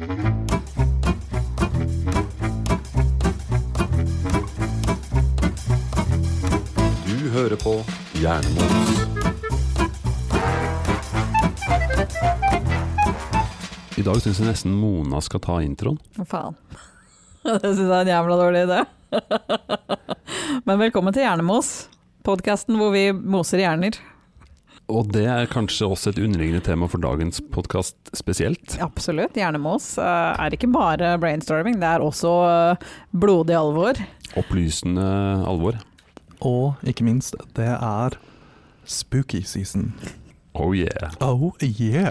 Du hører på Jernmos. I dag syns jeg nesten Mona skal ta introen. Faen. Det syns jeg er en jævla dårlig idé. Men velkommen til Hjernemos, podkasten hvor vi moser hjerner. Og det er kanskje også et underliggende tema for dagens podkast spesielt. Absolutt. Gjerne med oss. er ikke bare brainstorming, det er også eh, blodig alvor. Opplysende alvor. Og ikke minst, det er spooky season. Oh yeah. Oh yeah!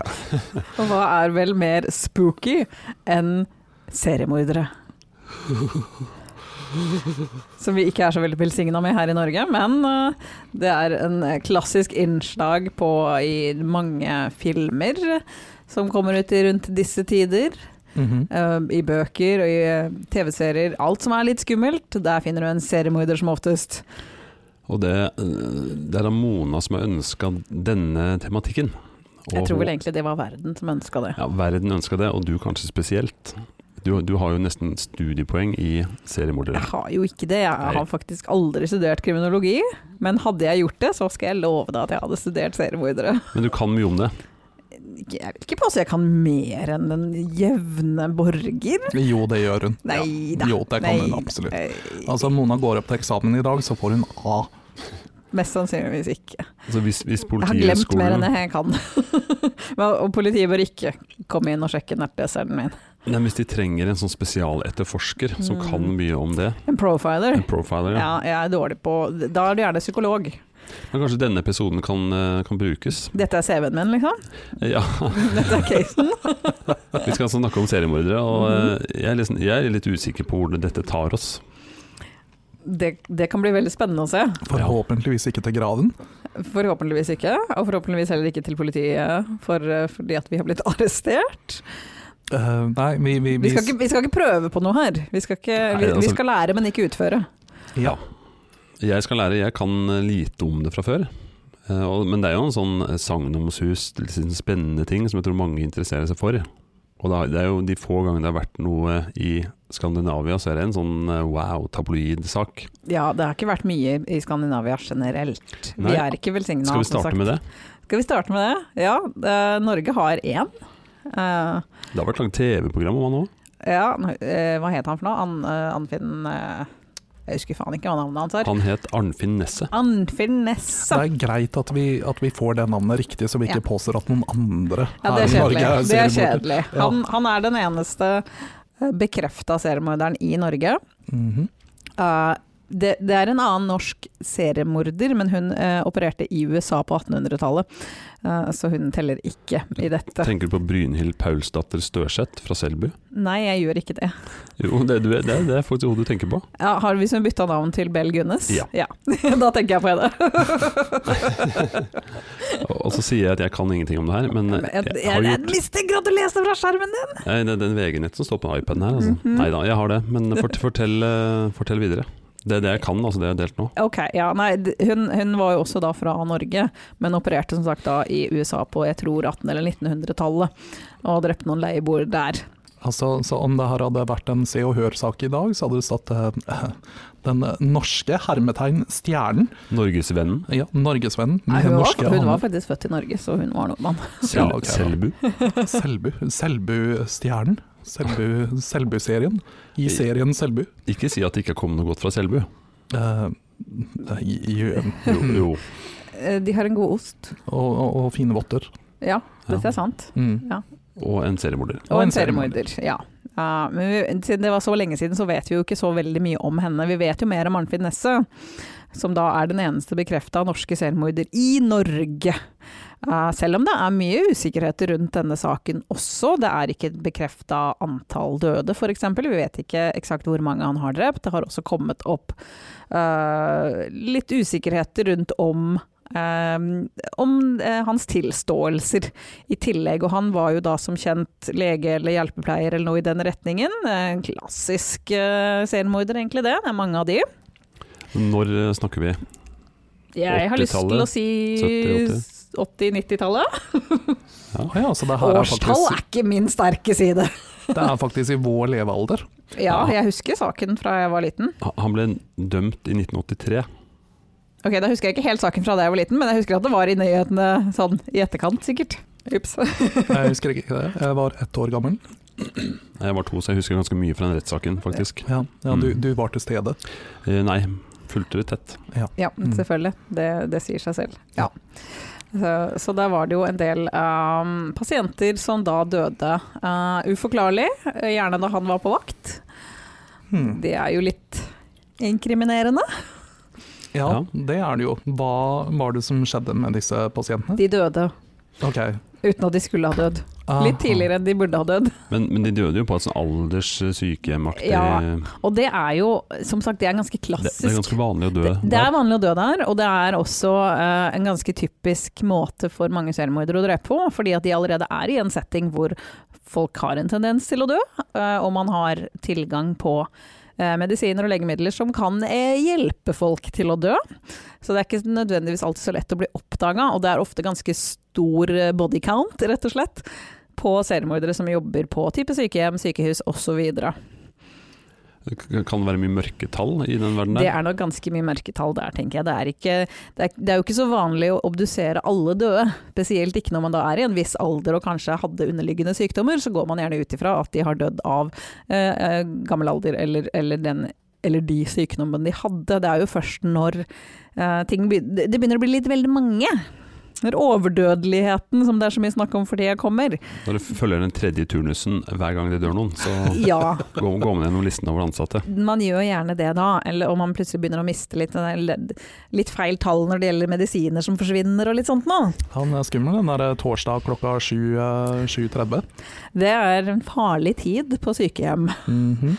Og hva er vel mer spooky enn seriemordere? Som vi ikke er så veldig velsigna med her i Norge, men eh, det er en klassisk innslag på i mange filmer som kommer ut i rundt disse tider. Mhm. Eh, I bøker og i eh, TV-serier. Alt som er litt skummelt, der finner du en seriemorder som oftest. Og det, det er da Mona som har ønska denne tematikken. Jeg tror vel egentlig det var verden som ønska det. Ja, verden ønska det, og du kanskje spesielt. Du, du har jo nesten studiepoeng i seriemordere. Jeg har jo ikke det, jeg Nei. har faktisk aldri studert kriminologi. Men hadde jeg gjort det, så skal jeg love deg at jeg hadde studert seriemordere. Men du kan mye om det. Jeg vil ikke påstå jeg kan mer enn den jevne borger. Jo, det gjør hun. Nei da. Jo, det kan Nei hun absolutt. Altså, Mona går opp til eksamen i dag, så får hun A. Mest sannsynligvis ikke. Altså hvis, hvis Jeg har glemt mer enn jeg kan. Men- og politiet bør ikke komme inn og sjekke nettleseren min. Nei, Hvis de trenger en sånn spesialetterforsker som Mm. kan mye om det, En profiler. en profiler, ja. Ja, jeg er dårlig på Da er du gjerne psykolog. Men kanskje denne episoden kan, eh, kan brukes? Dette er CV-en min, liksom. Ja, Dette er casen. Vi skal altså snakke om seriemordere, og eh, jeg er, liksom, jeg er litt usikker på hvor dette tar oss. Det, det kan bli veldig spennende å se. Forhåpentligvis ikke til graven. Forhåpentligvis ikke, og forhåpentligvis heller ikke til politiet for, eh, fordi at vi har blitt arrestert. Eh, nei, vi, vi, Vi skal, ikke, vi skal ikke prøve på noe her. Vi skal, ikke, vi, altså- vi skal lære, men ikke utføre. Ja. Jeg skal lære, jeg kan eh, lite om det fra før. Eh, men det er jo en sånn sagnomsus, spennende ting som jeg tror mange interesserer seg for. Og det er- jo de få gangene det har vært noe i Skandinavia, så er det en sånn eh, wow, tabloid sak. Ja, det har ikke vært mye i Skandinavia generelt. Nei. Vi er ikke velsigna. Skal vi starte med det? Skal vi starte med det? Ja, Norge har én. Det har vært lagd TV-program om han òg. ja, eh, hva het han for noe? An, eh, Anfinn eh, Jeg husker faen ikke hva navnet hans er. Han het Arnfinn Nesse. Arnfinn Nesse. Det er greit at vi, at vi får det navnet riktig, så vi ikke Ja. påstår at noen andre Ja, er her i Norge. Det er kjedelig. Ja. Han, han er den eneste bekrefta seriemorderen i Norge. Mm -hmm. uh, det, det er en annen norsk seriemorder, men hun uh, opererte i USA på 1800-tallet. Eh, så hun teller ikke i dette. Tenker du på Brynhild Paulsdatter Størseth fra Selbu? Nei, jeg gjør ikke det. Jo, det, det, det er faktisk hodet du tenker på. Ja, har vi som bytta navn til Bell Gunnes? Ja. da tenker jeg på henne. Og, så sier jeg at jeg kan ingenting om det her, men jeg, jeg, jeg, jeg mistenker at du leste fra skjermen din! Nei, det er den VG-nett som står på iPaden her. Altså. Mhm. Nei da, jeg har det. Men fort, fortell, eh, fortell videre. Det er det jeg kan, altså det jeg har delt nå. Ok, ja, nei, hun, hun var jo også da fra Norge, men opererte som sagt da i USA på jeg tror 1800- eller 1900-tallet, og drepte noen leieboere der. Altså, så om det her hadde vært en Se og Hør-sak i dag, så hadde det stått uh, den norske hermetegn stjernen. Norgesvennen. Ja, norgesvennen. Nei, hun, var, hun var faktisk født i Norge, så hun var nordmann. Sel Ja, okay. Selbu. Selbu. Selbu-stjernen. Selbu- Selbu-serien. I serien Selbu. Ikke si at det ikke har kommet noe godt fra Selbu. Uh, i- i- Jo, jo. Eh, De har en god ost. og, og, og fine votter. Ja, dette er sant. Mm. Og en seriemorder. Og en seriemorder, ja. Ja, men vi, siden det var så lenge siden, så vet vi jo ikke så veldig mye om henne. Vi vet jo mer om Arnfinn Nesset, som da er den eneste bekrefta norske seriemorder i Norge. Eh, selv om det er mye usikkerhet rundt denne saken også. Det er ikke bekrefta antall døde, f.eks. Vi vet ikke eksakt hvor mange han har drept. Det har også kommet opp uh, litt usikkerhet rundt om Um, om uh, hans tilståelser i tillegg. Og han var jo da som kjent lege eller hjelpepleier eller noe i den retningen. En klassisk uh, seriemorder, egentlig det. Det er mange av de. Når snakker vi? Jeg har lyst til å si 70-, 80-90-tallet. ja, ja, Årstall det er er ikke min sterke side. Det er faktisk i vår levealder. Ja, jeg husker saken fra jeg var liten. Han- ble dømt i 1983. Ok, Da husker jeg ikke helt saken fra da jeg var liten, men jeg husker at det var i nyhetene sånn i etterkant, sikkert. Ups. Jeg husker ikke det. Jeg var ett år gammel. Jeg var to, så jeg husker ganske mye fra den rettssaken, faktisk. Ja, ja du, Mm. du var til stede. Eh, Nei, fulgte det tett. Ja, ja selvfølgelig. Det, det sier seg selv. Ja. Så, så der var det jo en del um, pasienter som da døde uh, uforklarlig, gjerne da han var på vakt. Hmm. Det er jo litt inkriminerende. Ja, Ja. det er det jo. Hva var det som skjedde med disse pasientene? De døde Ok. Uten at de skulle ha dødd. Litt tidligere enn de burde ha dødd. Men, men de døde jo på et sånn alders-sykehjemaktig Ja, Og det er jo, som sagt, det er ganske klassisk. det er ganske vanlig å dø Det, det er vanlig å dø der, og det er også uh, en ganske typisk måte for mange selvmordere å drepe på, fordi at de allerede er i en setting hvor folk har en tendens til å dø, uh, og man har tilgang på eh, medisiner og legemidler som kan eh, hjelpe folk til å dø. Så det er ikke nødvendigvis alltid så lett å bli oppdaga, og det er ofte ganske stor eh, body count, rett og slett, på seriemordere som jobber på type sykehjem, sykehus osv. Kan det være mye mørketall i den verden der? Det er nok ganske mye mørketall der, tenker jeg. Det er, ikke, det, er, det er jo ikke så vanlig å obdusere alle døde. Spesielt ikke når man da er i en viss alder og kanskje hadde underliggende sykdommer. Så går man gjerne ut ifra at de har dødd av eh, eh, gammel alder eller, eller, den, eller de sykdommene de hadde. Det er jo først når eh, ting be, det begynner å bli litt veldig mange. Når overdødeligheten, som det er så mye snakk om for tida, kommer. Når du følger den tredje turnusen hver gang det dør noen, så Ja, går, går man gjennom listen over ansatte. man gjør gjerne det da, eller om man plutselig begynner å miste litt, litt feil tall når det gjelder medisiner som forsvinner og litt sånt nå. Han er skummel, den der torsdag klokka eh, 7.30. Det er en farlig tid på sykehjem. Mhm.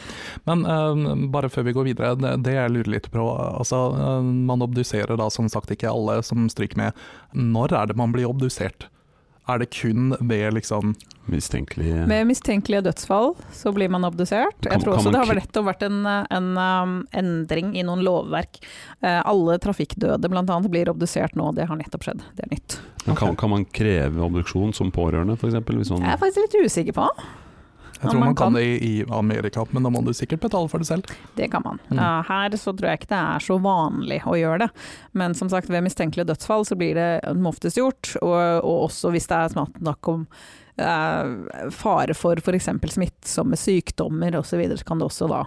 Men eh, bare før vi går videre, det, det jeg lurer litt på. Altså, eh, man obduserer da som sagt ikke alle som stryker med. Når er det man blir obdusert? Er det kun ved liksom mistenkelige Med mistenkelige dødsfall så blir man obdusert. Kan- Jeg tror også det har nettopp vært en, en um, endring i noen lovverk. Uh, alle trafikkdøde bl.a. blir obdusert nå, det har nettopp skjedd. Det er nytt. Men kan, kan man kreve obduksjon som pårørende, f.eks.? Jeg er faktisk litt usikker på. Jeg Ja, tror man man kan det i, i Amerika, men da må du sikkert betale for det selv. Det kan man. Mm. Eh, her så tror jeg ikke det er så vanlig å gjøre det. Men som sagt, ved mistenkelige dødsfall så blir det oftest gjort. Og, og også hvis det er snakk om eh, fare for f.eks. smittsomme sykdommer osv., så, så kan det også da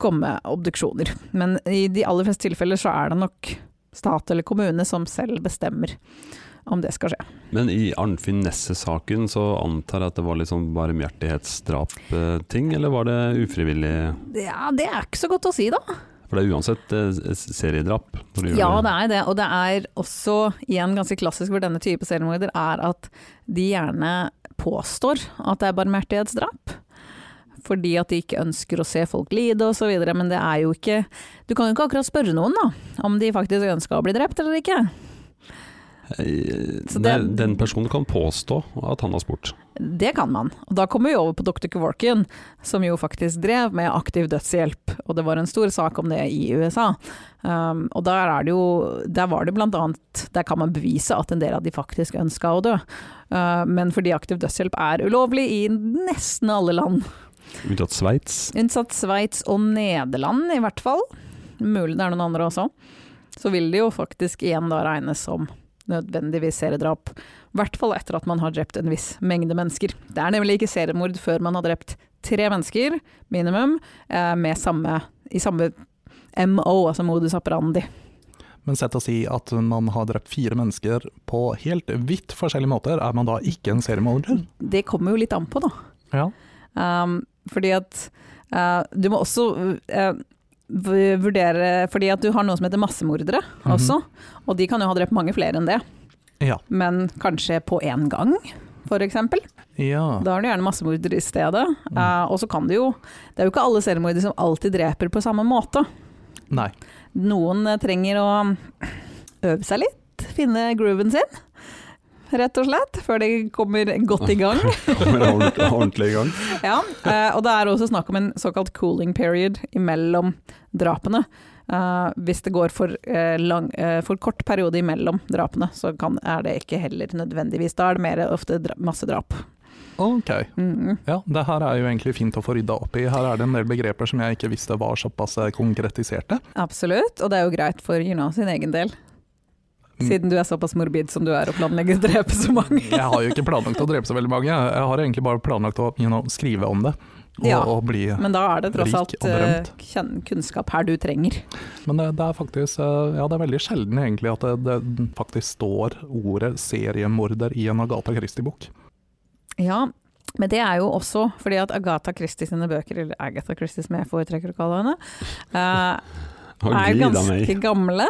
komme obduksjoner. Men i de aller fleste tilfeller så er det nok stat eller kommune som selv bestemmer om det skal skje. Men i Arnfinn Nesse-saken så antar jeg at det var litt sånn barmhjertighetsdrap-ting, eller var det ufrivillig? Ja, det er ikke så godt å si, da. For det er uansett eh, seriedrap. gjør Ja, det er det. Og det er også igjen ganske klassisk for denne type seriemorder, er at de gjerne påstår at det er barmhjertighetsdrap. Fordi at de ikke ønsker å se folk lide osv. Men det er jo ikke Du kan jo ikke akkurat spørre noen da, om de faktisk ønska å bli drept eller ikke. Eh, det- den personen kan påstå at han har spurt. Det kan man. Og da kommer vi over på dr. Kevorkian, som jo faktisk drev med aktiv dødshjelp. Og det var en stor sak om det i USA. Um, og der, er det jo, der var det blant annet Der kan man bevise at en del av de faktisk ønska å dø. Uh, men fordi aktiv dødshjelp er ulovlig i nesten alle land, Unntatt Sveits. unntatt Sveits og Nederland i hvert fall, mulig det er noen andre også, så vil det jo faktisk igjen da regnes som nødvendigvis seriedrap. I hvert fall etter at man har drept en viss mengde mennesker. Det er nemlig ikke seriemord før man har drept tre mennesker, minimum, eh, med samme, i samme MO, altså modus operandi. Men sett å si at man har drept fire mennesker på helt vidt forskjellige måter, er man da ikke en seriemorder? Det kommer jo litt an på, da. Ja. Um, fordi at uh, du må også v- vurdere Fordi at du har noe som heter massemordere Mhm. også, og de kan jo ha drept mange flere enn det. Ja. Men kanskje på én gang, f.eks. ja. Da har du gjerne massemorder i stedet. Eh, og så kan du jo Det er jo ikke alle seriemordere som alltid dreper på samme måte. Nei. Noen trenger å øve seg litt, finne grooven sin. Rett og slett, før de kommer godt i gang. Kommer ordentlig, ordentlig i gang. Ja, eh, og det er også snakk om en såkalt cooling period imellom drapene. Eh, hvis det går for, eh, lang, for kort periode imellom drapene, så kan, er det ikke heller nødvendigvis. Da er det mer ofte dra massedrap. Ok, Mm. ja, det her er jo egentlig fint å få rydda opp i. Her er det en del begreper som jeg ikke visste var såpass konkretiserte. Absolutt, og det er jo greit for you know, sin egen del. Mm. Siden du er såpass morbid som du er og planlegger å drepe så mange. Jeg har jo ikke planlagt å drepe så veldig mange, jeg har egentlig bare planlagt å you know, skrive om det. Og, Ja. og bli Men da er det tross alt eh, kunnskap her du trenger. Men det, det er faktisk eh, Ja, det er veldig sjelden egentlig at det, det faktisk står ordet seriemorder i en Agatha Christie-bok. Ja, men det er jo også fordi at Agatha Christie sine bøker, eller Agatha Christie som jeg foretrekker å kalle henne, uh, er ganske gamle.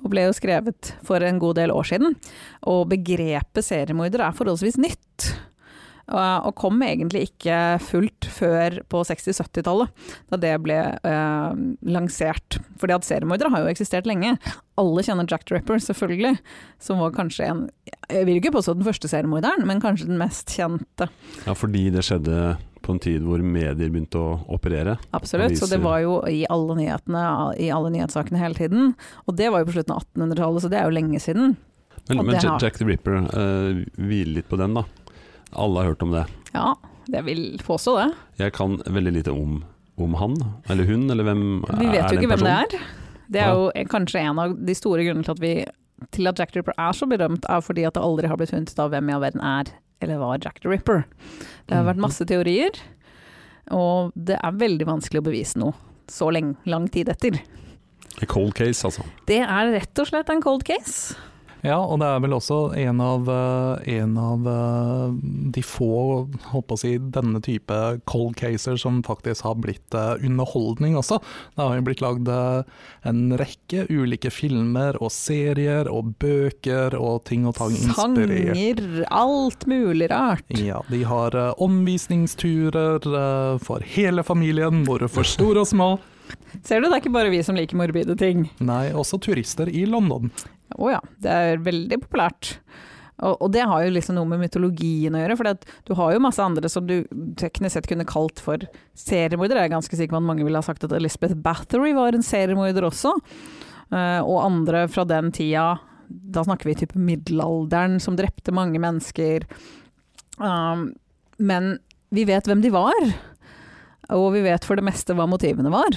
Og ble jo skrevet for en god del år siden. Og begrepet seriemorder er forholdsvis nytt. Og kom egentlig ikke fullt før på 60-70-tallet, da det ble eh, lansert. Fordi at seriemordere har jo eksistert lenge. Alle kjenner Jack the Ripper, selvfølgelig. Som var kanskje en Jeg vil ikke påstå den første seriemorderen, men kanskje den mest kjente. Ja, fordi det skjedde på en tid hvor medier begynte å operere. Absolutt. Så det var jo i alle nyhetene, i alle nyhetssakene hele tiden. Og det var jo på slutten av 1800-tallet, så det er jo lenge siden. Men, men har- Jack the Ripper, uh, hvile litt på den, da. Alle har hørt om det. Ja, jeg vil påstå det. Jeg kan veldig lite om, om han, eller hun, eller hvem er den personen? Vi vet jo ikke hvem det er. Det er jo kanskje en av de store grunnene til at, vi, til at Jack the Ripper er så berømt, er fordi at det aldri har blitt funnet ut av hvem i all verden er, eller var Jack the Ripper. Det har vært Mhm. masse teorier, og det er veldig vanskelig å bevise noe så lenge, lang tid etter. En cold case, altså. Det er rett og slett en cold case. Ja, og det er vel også en av, eh, en av eh, de få, på å si, denne type cold caser som faktisk har blitt eh, underholdning også. Det har jo blitt lagd en rekke ulike filmer og serier og bøker og ting og tang inspirert. Sanger, alt mulig rart. Ja, de har omvisningsturer for hele familien, både for store og små. Ser du, det er ikke bare vi som liker morbide ting. Nei, også turister i London. Å ja, det er veldig populært. Og, og det har jo liksom noe med mytologien å gjøre, for du har jo masse andre som du teknisk sett kunne kalt for seriemordere. Jeg er ganske sikker på at mange ville ha sagt at Elizabeth Bathory var en seriemorder også. Eh, og andre fra den tida, da snakker vi type middelalderen, som drepte mange mennesker. Um, men vi vet hvem de var, og vi vet for det meste hva motivene var.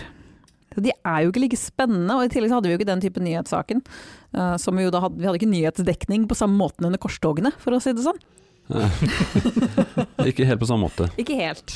Så De er jo ikke like spennende, og i tillegg så hadde vi jo ikke den type nyhetssaken. Uh, som vi, jo da hadde, vi hadde ikke nyhetsdekning på samme måten under korstogene, for å si det sånn. Ikke helt på samme måte. Ikke helt.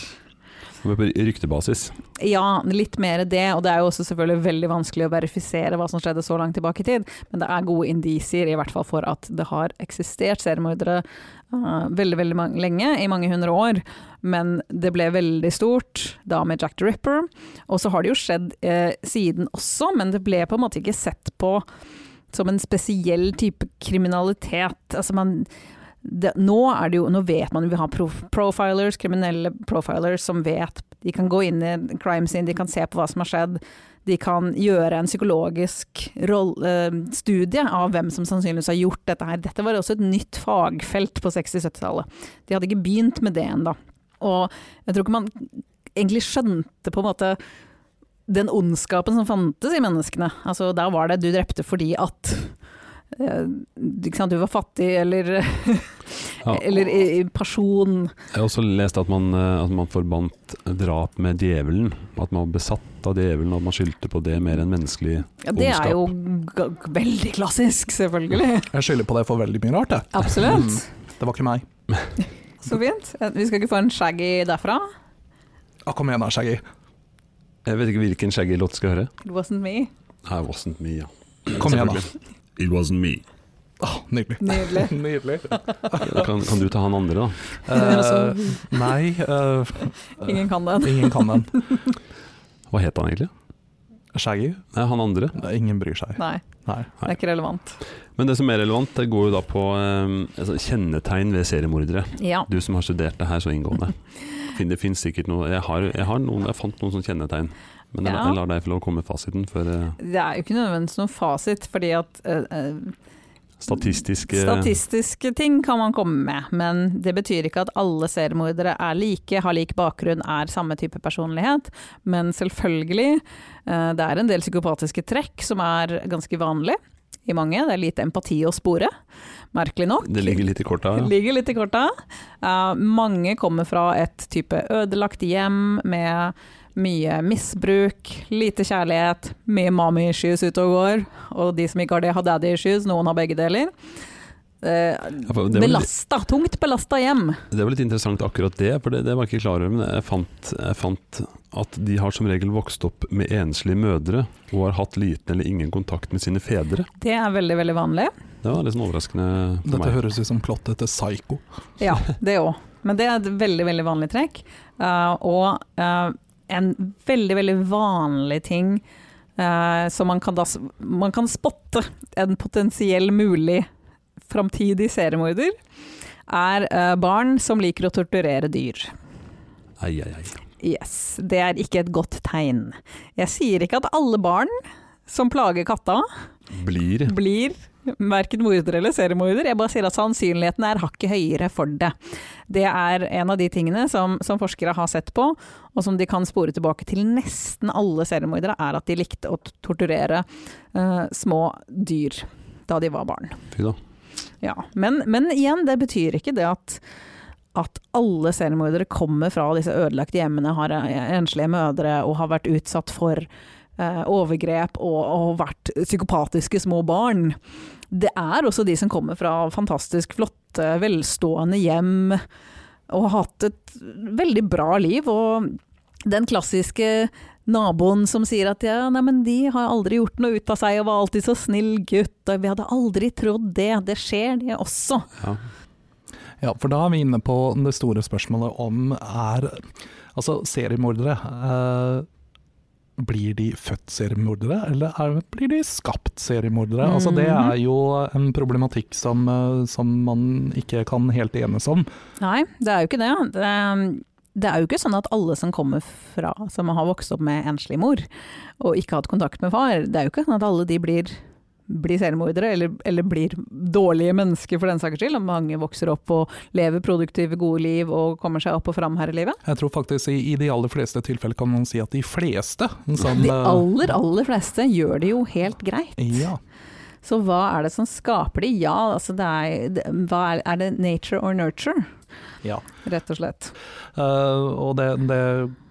På ryktebasis. Ja, litt mer det, og det er jo også selvfølgelig veldig vanskelig å verifisere hva som skjedde så langt tilbake i tid, men det er gode indisier i hvert fall for at det har eksistert seriemordere uh, veldig, veldig lenge, i mange hundre år. Men det ble veldig stort da med Jack the Ripper, og så har det jo skjedd uh, siden også, men det ble på en måte ikke sett på som en spesiell type kriminalitet. Altså man det, nå, jo, nå vet man vi har prof, profilers, kriminelle profilers som vet De kan gå inn i crime scene, de kan se på hva som har skjedd. De kan gjøre en psykologisk eh, studie av hvem som sannsynligvis har gjort dette her. Dette var også et nytt fagfelt på 60-70-tallet. De hadde ikke begynt med det ennå. Og jeg tror ikke man egentlig skjønte på en måte den ondskapen som fantes i menneskene. Altså, der var det du drepte fordi at du var fattig, eller, Ja. eller i, i person. Jeg har også lest at man, eh, at man forbandt drap med djevelen. At man var besatt av djevelen, og at man skyldte på det mer enn menneskelig Ja, det er jo g veldig klassisk, selvfølgelig. Jeg skylder på det for veldig mye rart, jeg. Absolutt. Det var ikke meg. Så fint. Eh, Vi skal ikke få en shaggy derfra. Ja, kom igjen da, Shaggy. Jeg vet ikke hvilken Shaggy-låt skal høre. It wasn't me. It wasn't me, ja. Kom igjen da. It wasn't me. Oh, nydelig. Nydelig. Nydelig. Kan, kan du ta han andre, da? Uh, nei, Uh, Ingen kan den. ingen kan den. Hva het han egentlig? Shaggy? Nei, han andre. Nei, Ingen bryr seg. Nei, Nei. det er ikke relevant. Men det som er relevant, det går jo da på um, altså, kjennetegn ved seriemordere. Ja. Du som har studert det her så inngående. Det finnes sikkert noe Jeg, har, jeg, har noen, jeg fant noen sånne kjennetegn. Men jeg, Ja. jeg lar deg få lov å komme med fasiten for uh, Det er jo ikke nødvendigvis noen fasit, fordi at uh, eh, statistiske Statistiske ting kan man komme med, men det betyr ikke at alle seriemordere er like, har lik bakgrunn, er samme type personlighet. Men selvfølgelig, uh, det er en del psykopatiske trekk som er ganske vanlig i mange. Det er lite empati å spore, merkelig nok. Det ligger litt i korta. Ja. Ligger litt i korta. Uh, mange kommer fra et type ødelagt hjem med mye misbruk, lite kjærlighet, mye mommy issues ute og går. Og de som ikke har det, har daddy issues, noen har begge deler. Litt- belasta, tungt belasta hjem. Det var litt interessant akkurat det, for det, det var jeg ikke klar over. Men jeg fant, jeg fant at de har som regel vokst opp med enslige mødre og har hatt liten eller ingen kontakt med sine fedre. Det er veldig, veldig vanlig. Det var litt sånn overraskende for Dette meg. høres ut som plottet til Psycho. Ja, det òg. Men det er et veldig, veldig vanlig trekk. Uh, og uh, en veldig, veldig vanlig ting uh, som man kan, da, man kan spotte en potensiell mulig framtidig seriemorder, er uh, barn som liker å torturere dyr. Ei, ei, ei. Yes, det er ikke et godt tegn. Jeg sier ikke at alle barn som plager katta, Blir blir verken morder eller seriemorder. Jeg bare sier at sannsynligheten er hakket høyere for det. Det er en av de tingene som, som forskere har sett på, og som de kan spore tilbake til nesten alle seriemordere, er at de likte å torturere uh, små dyr da de var barn. Fy da. Ja, men, men igjen, det betyr ikke det at, at alle seriemordere kommer fra disse ødelagte hjemmene, har eh, enslige mødre og har vært utsatt for eh, overgrep og, og vært psykopatiske små barn. Det er også de som kommer fra fantastisk flotte, velstående hjem og har hatt et veldig bra liv. Og den klassiske naboen som sier at ja, nei, men de har aldri gjort noe ut av seg og var alltid så snill gutt, og vi hadde aldri trodd det. Det skjer det også. Ja. Ja, for da er vi inne på det store spørsmålet om er Altså, seriemordere. Eh, blir de født seriemordere, eller er, blir de skapt seriemordere? Altså, det er jo en problematikk som, eh, som man ikke kan helt enes om. Nei, det er jo ikke det. det. Det er jo ikke sånn at alle som kommer fra, som har vokst opp med enslig mor og ikke hatt kontakt med far, det er jo ikke sånn at alle de blir, blir selvmordere, eller, eller blir dårlige mennesker for den saks skyld. Mange vokser opp og lever produktive, gode liv og kommer seg opp og fram her i livet. Jeg tror faktisk i, i de aller fleste tilfeller kan man si at de fleste som De eh, aller, aller fleste gjør det jo helt greit. Ja. Så hva er det som skaper de? Ja, altså det er, det, er, er det nature or nurture, ja. rett og slett. Uh, og det, det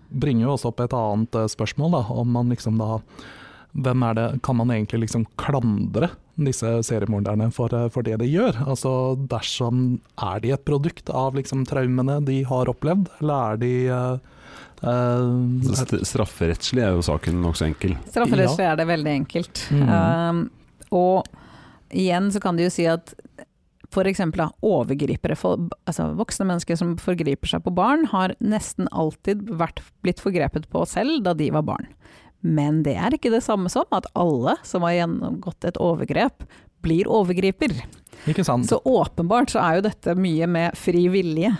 bringer jo også opp et annet eh, spørsmål, da, om man liksom da hvem er det, Kan man egentlig liksom klandre disse seriemorderne for, eh, for det de gjør? Altså dersom Er de et produkt av liksom traumene de har opplevd, eller er de uh, eh, Strafferettslig er jo saken nokså enkel. Strafferettslig er det veldig enkelt. Mm. Um, og igjen så kan du jo si at f.eks. overgripere, for, altså voksne mennesker som forgriper seg på barn, har nesten alltid vært blitt forgrepet på selv da de var barn. Men det er ikke det samme som at alle som har gjennomgått et overgrep, blir overgriper. Ikke sant? Så åpenbart så er jo dette mye med fri vilje.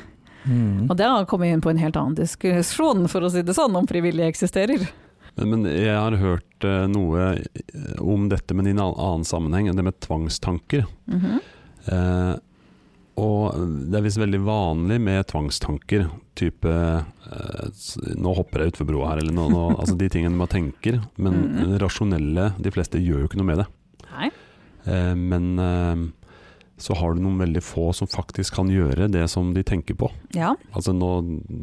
Mm. Og det har kommet inn på en helt annen diskusjon, for å si det sånn, om frivillige eksisterer. Men, men jeg har hørt eh, noe eh, om dette, men i en annen- sammenheng, sammenheng, det med tvangstanker. Mhm. Eh, og det er visst veldig vanlig med tvangstanker. Type eh, Nå hopper jeg utfor broa her, eller noe altså de tingene man tenker. Men Mhm. rasjonelle, de fleste gjør jo ikke noe med det. Nei. Eh, men eh, så har du noen veldig få som faktisk kan gjøre det som de tenker på. Ja. Altså nå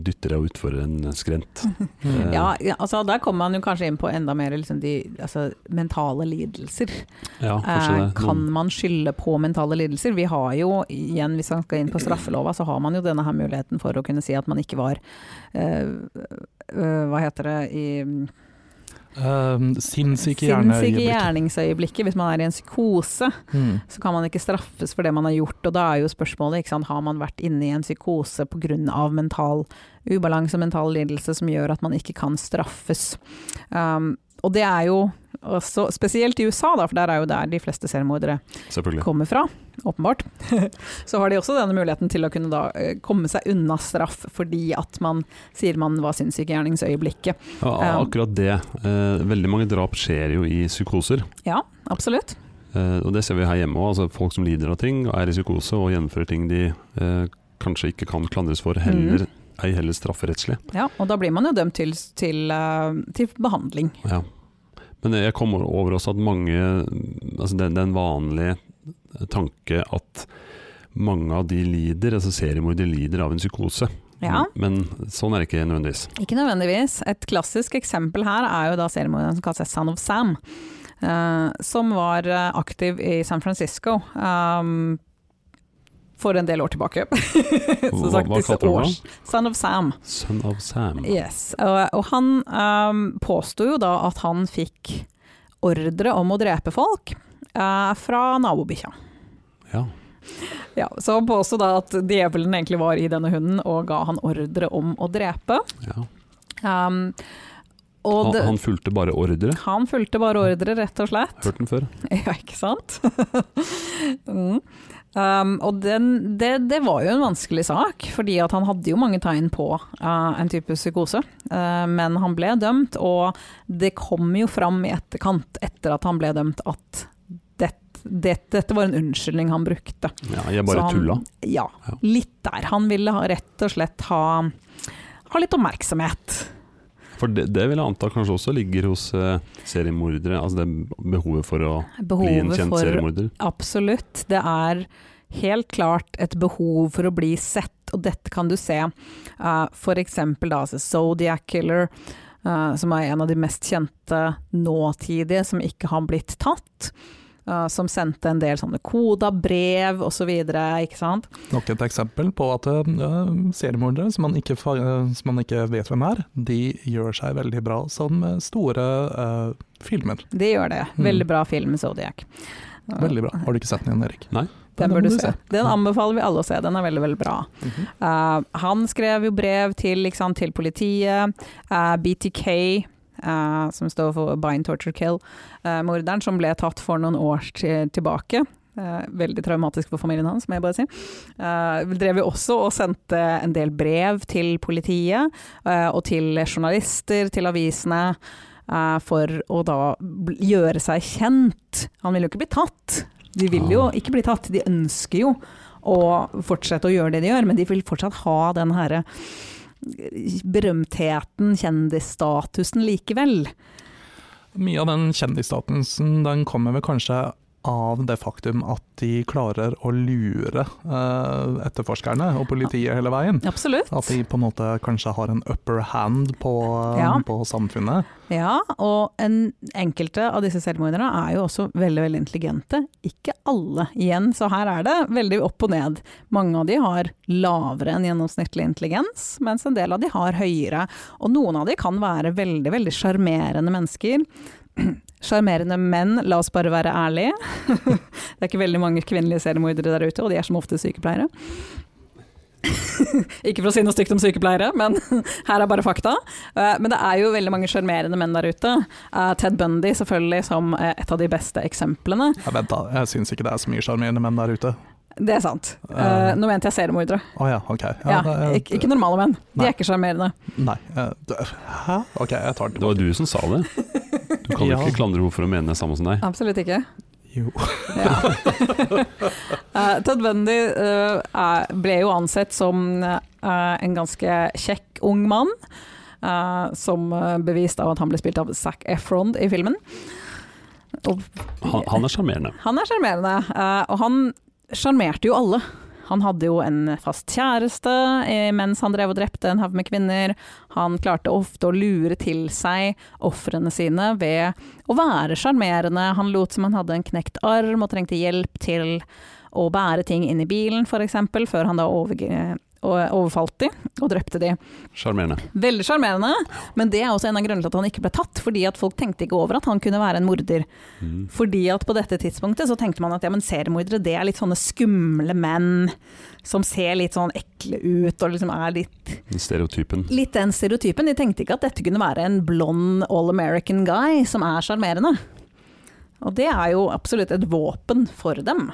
dytter jeg utfor en skrent. Eh, Ja, altså der kommer man jo kanskje inn på enda mer liksom de altså, mentale lidelser. ja, Eh, kan man skylde på mentale lidelser? Vi har jo, igjen hvis man skal inn på straffelova, så har man jo denne her muligheten for å kunne si at man ikke var eh, eh, Hva heter det i Eh, sinnssyke sinnssyke gjerningsøyeblikket. Hvis man er i en psykose, Mm. så kan man ikke straffes for det man har gjort. Og da er jo spørsmålet, ikke sant, har man vært inne i en psykose pga. mental ubalanse, mental lidelse, som gjør at man ikke kan straffes. Um, og det er jo også, spesielt i USA, da, for der er jo der de fleste selvmordere kommer fra, åpenbart. så har de også denne muligheten til å kunne da eh, komme seg unna straff fordi at man sier man var sinnssyk i gjerningsøyeblikket. Ja, akkurat det. Eh, veldig mange drap skjer jo i psykoser. Ja, absolutt. Eh, og det ser vi her hjemme òg. Altså folk som lider av ting, er i psykose og gjennomfører ting de eh, kanskje ikke kan klandres for, heller, ei heller strafferettslig. Ja, og da blir man jo dømt til, til, eh, til behandling. Ja. Men jeg kom over også at mange Altså det, det er en vanlig tanke at mange av de lider, altså seriemordere lider av en psykose. Ja. Men sånn er det ikke nødvendigvis. Ikke nødvendigvis. Et klassisk eksempel her er jo da seriemorderen som kalles seg Son of Sam. Uh, som var eh, aktiv i San Francisco um, for en del år tilbake. Som sagt, hva disse års- Son of Sam. Son of Sam. Yes. Og, og han um, påsto jo da at han fikk ordre om å drepe folk uh, fra nabobikkja. Ja. Ja, så han påsto da at djevelen egentlig var i denne hunden og ga han ordre om å drepe. ja. Um, Han, han fulgte bare ordre. han fulgte bare ordre, rett og slett. Hørt den før? Ja, ikke sant? mm. Um, og den, det, det var jo en vanskelig sak, fordi at han hadde jo mange tegn på uh, en type psykose. Uh, men han ble dømt, og det kom jo fram i etterkant, etter at han ble dømt, at det, det, dette var en unnskyldning han brukte. Ja, jeg bare han- tulla. Ja, Ja. litt der. Han ville ha, rett og slett ha, ha litt oppmerksomhet. For det, det vil jeg anta kanskje også ligger hos uh, seriemordere. Altså det behovet for å bli en kjent for seriemorder. Absolutt. Det er helt klart et behov for å bli sett, og dette kan du se uh, eksempel da, altså Zodiac Killer, uh, som er en av de mest kjente nåtidige som ikke har blitt tatt. Uh, som sendte en del sånne koda brev osv.. Nok et eksempel på at uh, seriemordere som som man ikke vet hvem er, de gjør seg veldig bra som eh, store uh, filmer. De gjør det. Mm. Veldig bra film, Zodiac. Veldig bra. Har du ikke sett den igjen, Erik? Nei. Den den, bør du du se. se. Den anbefaler vi alle å se, den er veldig, veldig bra. Mhm. Uh, han skrev jo brev til, sant, til politiet. Uh, BTK, uh, som står for Bind, Torture, Kill, uh, morderen som ble tatt for noen år til, tilbake. Uh, veldig traumatisk for familien hans, må jeg bare si. Uh, drev jo også og sendte en del brev til politiet uh, og til journalister, til avisene. for å da gjøre seg kjent. Han vil jo ikke bli tatt. De vil jo ikke bli tatt, de ønsker jo å fortsette å gjøre det de gjør, men de vil fortsatt ha den herre berømtheten, kjendisstatusen likevel. Mye av den kjendisstatusen den kommer vel kanskje av det faktum at de klarer å lure eh, etterforskerne og politiet hele veien. Absolutt. At de på en måte kanskje har en upper hand på, Ja. på samfunnet. Ja, og en, enkelte av disse selvmorderne er jo også veldig, veldig intelligente. Ikke alle igjen, så her er det veldig opp og ned. Mange av de har lavere enn gjennomsnittlig intelligens, mens en del av de har høyere. Og noen av de kan være veldig, veldig sjarmerende mennesker. Sjarmerende menn, la oss bare være ærlige. det er ikke veldig mange kvinnelige seriemordere der ute, og de er som ofte sykepleiere. Ikke for å si noe stygt om sykepleiere, men her er bare fakta. Eh, Men det er jo veldig mange sjarmerende menn der ute. Eh, Ted Bundy selvfølgelig som eh, et av de beste eksemplene. Ja, vent da, jeg syns ikke det er så mye sjarmerende menn der ute. Det er sant. Eh, Eh. Nå mente jeg seriemordere. Oh, ja, okay. Ja, ja, er- ikke, ikke normale menn. De er ikke sjarmerende. Nei. eh, Hæ? Ok, jeg tar det Det var du som sa det. Du kan Ja. ikke klandre henne for å mene det samme som deg. Absolutt ikke. Jo. Ja. Eh, Ted Bundy eh, er- ble jo ansett som en ganske kjekk ung mann. eh, som bevist av at han ble spilt av Zac Efron i filmen. Og Han, han er sjarmerende. Han er sjarmerende, uh, og han sjarmerte jo alle. Han hadde jo en fast kjæreste eh, mens han drev og drepte en haug med kvinner. Han klarte ofte å lure til seg ofrene sine ved å være sjarmerende. Han lot som han hadde en knekt arm og trengte hjelp til å bære ting inn i bilen, f.eks., før han da overg- og- overfalt de og drepte de. Sjarmerende. Veldig sjarmerende, men det er også en av grunnene til at han ikke ble tatt, fordi at folk tenkte ikke over at han kunne være en morder. Mm. Fordi at på dette tidspunktet så tenkte man at ja, men seriemordere det er litt sånne skumle menn som ser litt sånn ekle ut og liksom er litt, Den Stereotypen. litt den stereotypen. De tenkte ikke at dette kunne være en blond all American guy som er sjarmerende. Og det er jo absolutt et våpen for dem.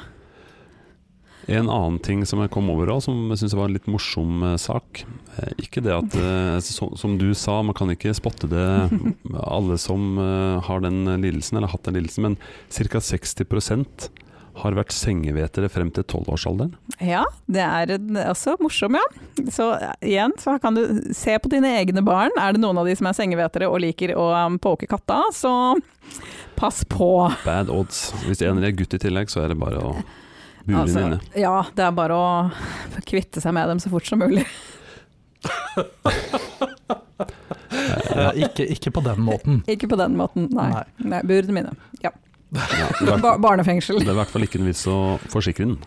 En annen ting som jeg kom over òg, som jeg syns var en litt morsom eh, sak. Eh, ikke det at, eh, som, du sa, man kan ikke spotte det alle som har den lidelsen, eller har hatt den lidelsen, men ca. 60% har vært sengevetere frem til tolvårsalderen. Ja, det er også morsom, ja. Så igjen, så kan du se på dine egne barn. Er det noen av de som er sengevetere og liker å påke poke katta, så pass på. Bad odds. Hvis en er gutt i tillegg, så er det bare å bure Altså, inne. ja, det er bare å kvitte seg med dem så fort som mulig. ja, ikke, ikke på den måten. Ikke på den måten, nei. Nei. nei burene mine. Ja. Ja, det, er, Ba barnefengsel. det er i hvert fall ikke en vits å forsikre den.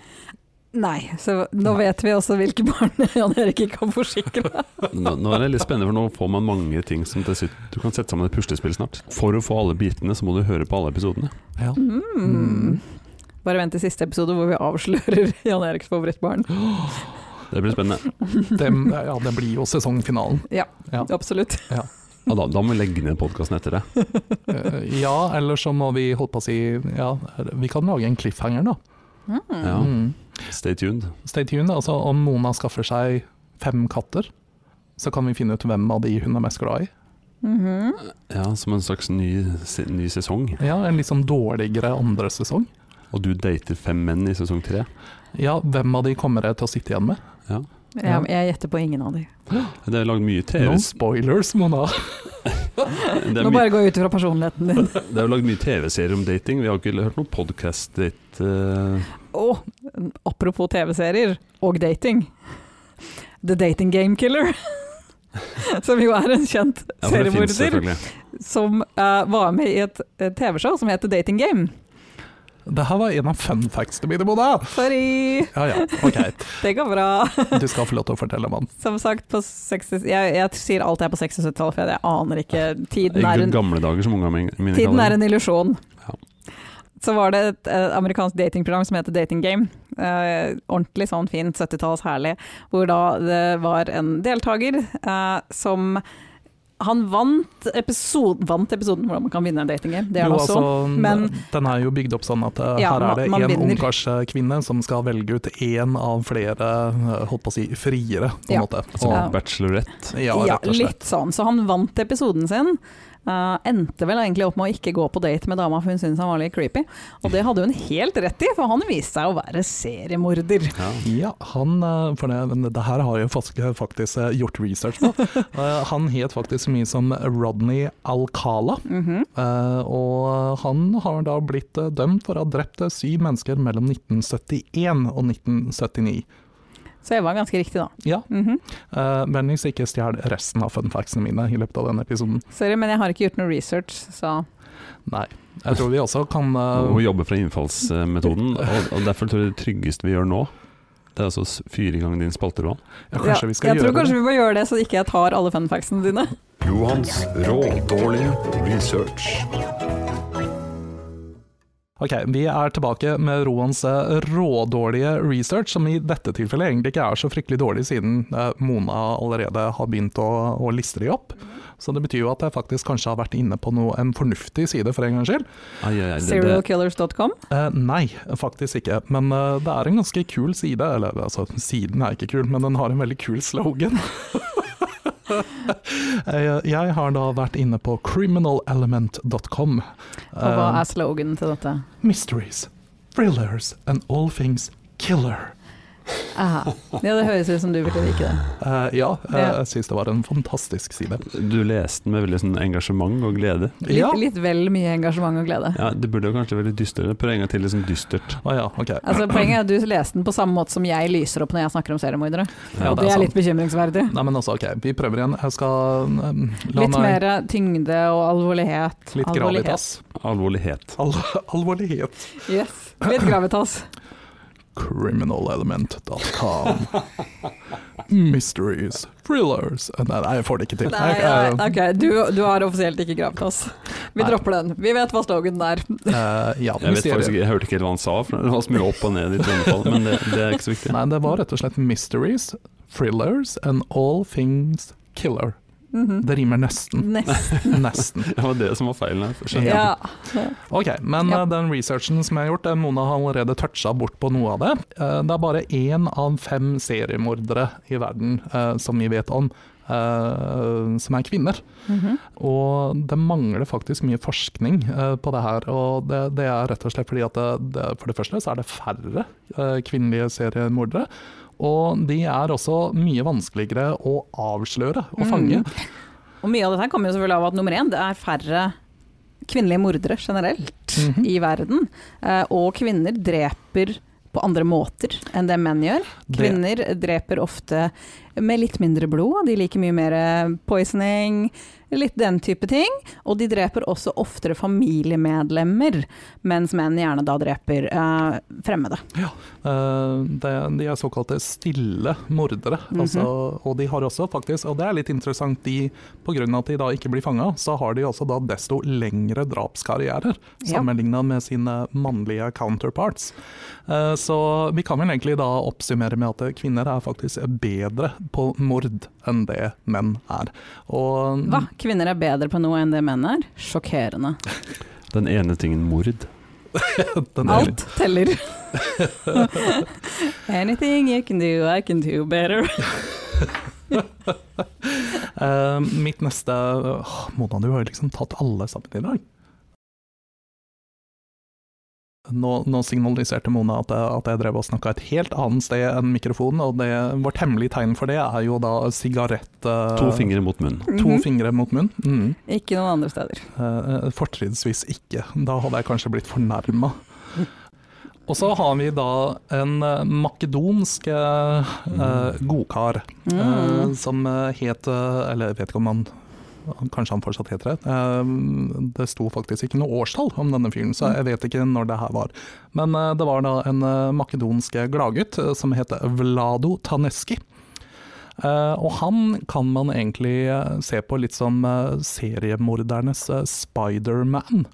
Nei, så nå vet vi også hvilke barn Jan Erik ikke kan forsikre. Nå, nå er det litt spennende, for nå får man mange ting som til slutt Du kan sette sammen et puslespill snart. For å få alle bitene, så må du høre på alle episodene. Ja. Mm. Bare vent til siste episode hvor vi avslører Jan Eriks favorittbarn. Det blir spennende. Det, ja, det blir jo sesongfinalen. Ja, Ja. absolutt. Ja, da, da må vi legge ned podkasten etter det. Eh, Ja, eller så må vi holdt på å si Ja, vi kan lage en cliffhanger, da. Mm. Ja. Mm. Stay tuned. Stay tuned. Altså, om Mona skaffer seg fem katter, så kan vi finne ut hvem av de hun er mest glad i. Mhm. Ja, Som en slags ny, ny sesong. Ja, En litt sånn dårligere andre sesong. Og du dater fem menn i sesong tre. Ja, hvem av de kommer jeg til å sitte igjen med? Ja. Jeg, jeg gjetter på ingen av de. Det er lagd mye TV Noen spoilers, Mona. Nå bare bare gå ut fra personligheten din. det er lagd mye TV-serier om dating. Vi har ikke hørt noen podkast-date. uh... oh, apropos TV-serier og dating. The Dating Game Killer. Som jo er en kjent ja, seriemorder ja, som uh, var med i et, et TV-show som heter Dating Game. Det her var en av fun factsene mine, Mona. Sorry, Ja ja, ok. det går bra. Du skal få lov til å fortelle, om mann. Som sagt, på 60, jeg, jeg sier alt jeg er på 60-70-tallet, for jeg aner ikke Tiden er en, gamle dager, som ungene mine tiden kaller er en illusjon. Ja. Så var det et et amerikansk datingprogram som heter Dating Game. Eh, ordentlig sånn fint, 70-talls herlig. Hvor da det var en deltaker eh, som Han vant, episode, vant episoden hvordan man kan vinne en datinggame, det er Jo, det også. altså, men- den er jo bygd opp sånn at eh, Ja, her er det man- man en vinner. ungkarskvinne som skal velge ut én av flere eh, holdt på å si, friere, på en Ja. måte. Ja. Bachelorette. ja, Ja, rett og slett. litt sånn. Så han vant episoden sin. Eh, endte vel egentlig opp med å ikke gå på date med dama, for hun syntes han var litt creepy. Og det hadde hun helt rett i, for han viste seg å være seriemorder. Ja. Ja, han, eh, for det, det her har jeg faktisk, faktisk eh, gjort research på. uh, han het faktisk så mye som Rodney Alcala, Mm -hmm. uh, og han har da blitt dømt for å ha drept syv mennesker mellom 1971 og 1979. Så jeg var ganske riktig, da. Ja, Mm -hmm. uh, Vennligst ikke stjel resten av funfactsene mine i løpet av denne episoden. Sorry, men jeg har ikke gjort noe research, så Nei. Jeg tror vi også kan uh... Hun jobbe fra innfallsmetoden. Og, og derfor tror jeg det tryggeste vi gjør nå, det er altså fire ganger din spalteroman. ja, Ja, jeg gjøre tror kanskje det. vi må gjøre det, så ikke jeg tar alle funfactsene dine. Johans rådårlige research. Ok, Vi er tilbake med Roans eh, rådårlige research, som i dette tilfellet egentlig ikke er så fryktelig dårlig, siden eh, Mona allerede har begynt å, å liste de opp. Så det betyr jo at jeg faktisk kanskje har vært inne på noe, en fornuftig side for en gangs skyld. Serialkillers.com. Eh, nei, faktisk ikke. Men eh, det er en ganske kul side. Eller altså, siden er ikke kul, men den har en veldig kul slogan. Eh, jeg har da vært inne på criminalelement.com. Og hva er sloganen til dette? Mysteries, thrillers and all things killer. Aha. Ja, det høres ut som du ville like det. Uh, ja, uh, jeg syns det var en fantastisk side. du leste den med veldig sånn engasjement og glede. Litt, Ja. litt vel mye engasjement og glede. Ja, Det burde jo kanskje være litt dystrere. Prøv en gang til sånn dystert. Å ja, okay. Altså, poenget er at du leste den på samme måte som jeg lyser opp når jeg snakker om seriemordere. Ja, og det det er er litt bekymringsverdig. Nei, men også, ok, vi prøver igjen. Jeg skal um, la Litt meg mer tyngde og alvorlighet. Litt Alvorlighet. gravitas. Alvorlighet. Al alvorlighet. Yes. Litt gravitas. Criminalelement.com. Mysteries, thrillers Nei, nei, jeg får det ikke til. Nei, nei, ok, du, du har offisielt ikke gravitas. Vi Nei. dropper den. Vi vet hva sloganen er. Uh, ja, Jeg vet faktisk jeg hørte ikke helt hva han sa, for det var så mye opp og ned i tonefall, men det, det er ikke så viktig. Nei, det var rett og slett mysteries, thrillers and all things killer. Mhm. Det rimer nesten. Nesten. Nesten. Det var det som var feilen her. Ja. Ok, men Ja. eh, den researchen som jeg har gjort, eh, Mona har allerede toucha bort på noe av det. Eh, Det er bare én av fem seriemordere i verden eh, som vi vet om eh, som er kvinner. Mhm. Og det mangler faktisk mye forskning på det her. Og det, det er rett og slett fordi at det, det, for det første så er det færre kvinnelige seriemordere. Og de er også mye vanskeligere å avsløre og fange. Mm. Og mye av dette kommer jo selvfølgelig av at nummer én, det er færre kvinnelige mordere generelt Mhm. i verden. Eh, og kvinner dreper på andre måter enn det menn gjør. Det- Kvinner dreper ofte med litt mindre blod, de liker mye mer poisoning, litt den type ting. Og de dreper også oftere familiemedlemmer, mens menn gjerne da dreper eh, fremmede. Ja, det, de er såkalte stille mordere. Mhm. altså, og de har også faktisk, og det er litt interessant, de, av at de da ikke blir fanga, så har de også da desto lengre drapskarrierer sammenligna med sine mannlige counterparts. Eh, så vi kan vel egentlig da oppsummere med at kvinner er faktisk bedre på mord enn det menn er. Og, Hva? Kvinner er bedre på noe enn det menn er? Sjokkerende. Den ene tingen mord. Den Alt teller. Anything you can do, I can do better. uh, mitt neste åh, Mona, du har jo liksom tatt alle sammen i dag. Nå, nå signaliserte Mona at jeg, at jeg drev og snakka et helt annet sted enn mikrofonen, og det, vårt hemmelige tegn for det er jo da sigarett Uh, To fingre mot munnen. To Mhm. fingre mot munnen. Mm. Ikke noen andre steder. Uh, fortrinnsvis ikke. Da hadde jeg kanskje blitt fornærma. Og så har vi da en makedonsk eh, eh, godkar Mm. som het Eller jeg vet ikke om han Kanskje han fortsatt heter det. Eh, Det sto faktisk ikke noe årstall om denne fyren, så jeg vet ikke når det her var. Men eh, det var da en eh, makedonsk gladgutt som het Vlado Taneski. Og han kan man egentlig se på litt som seriemordernes Spiderman.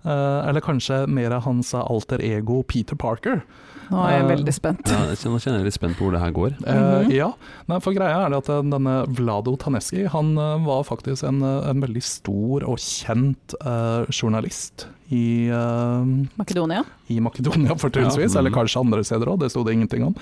Eller kanskje mer hans alter ego Peter Parker. Nå er jeg Eh, veldig spent. Ja, jeg kjenner- nå kjenner jeg litt spent på hvor det her går. Mm -hmm. ja, Nei, for greia er det at eh, denne Vlado Taneski han var faktisk en, en veldig stor og kjent uh, journalist i, uh, Makedonia? i Makedonia, fortrinnsvis, Ja, eller kanskje andre steder òg, det sto det ingenting om.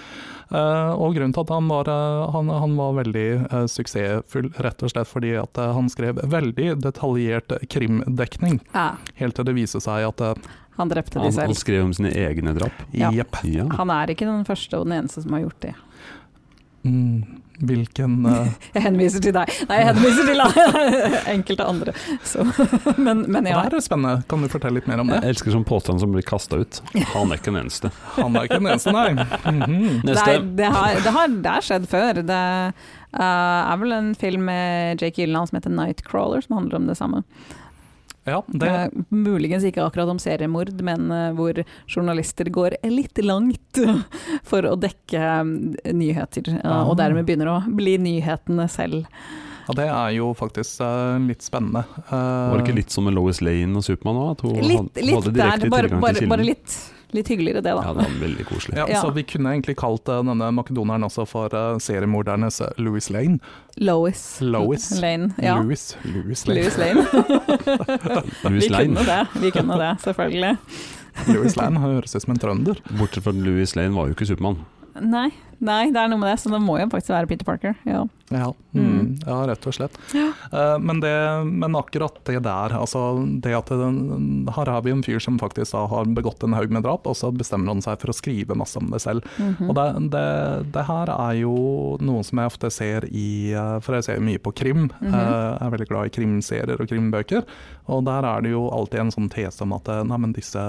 Uh, og grunnen til at han var, han, han var veldig suksessfull, rett og slett fordi at han skrev veldig detaljert krimdekning, Ja. helt til det viste seg at Han drepte de selv. han skrev om sine egne drap. Ja. Ja. Han er ikke den første og den eneste som har gjort det. mm, hvilken uh... Jeg henviser til deg. Nei, jeg henviser til enkelte andre. Så, men, men ja. det er spennende, kan du fortelle litt mer om det? Jeg elsker sånn påstand som blir kasta ut. Han er ikke den eneste. Han er ikke den eneste, nei. Mm Det, Neste. Nei, det, har, det, har, det har skjedd før. Det uh, er vel en film med Jake Gyllenhaal som heter 'Nightcrawler', som handler om det samme. Ja, det, Eh, muligens ikke akkurat om seriemord, men eh, hvor journalister går litt langt for å dekke eh, nyheter, eh, Ah. og dermed begynner å bli nyhetene selv. ja, det er jo faktisk uh, litt spennende. Uh, Var det ikke litt som med Lois Lane og Supermann òg? Litt, litt hadde der, bare, bare, bare litt, litt hyggeligere det, da. Ja, det var veldig koselig. ja, Ja. Så vi kunne egentlig kalt eh, denne makedoneren også for uh, seriemordernes eh, Louis Lane. Lois, Lois. Lane. Ja. Louis, Louis Lane. Louis Lane. Louis vi kunne det, vi kunne det, selvfølgelig. Louis Lane høres ut som en trønder. Bortsett fra at Louis Lane var jo ikke Supermann. Nei, nei, det er noe med det, så det må jo faktisk være Peter Parker. Ja. Ja, Mm. mm, ja rett og slett. Eh, men, det, men akkurat det der, altså det at den, her har vi en fyr som faktisk da har begått en haug med drap, og så bestemmer han seg for å skrive masse om det selv. Mhm. Og det, det, det her er jo noe som jeg ofte ser i eh, For jeg ser mye på krim. Mm -hmm. uh, Jeg er veldig glad i krimserier og krimbøker. Og der er det jo alltid en sånn tese om at nei, men disse,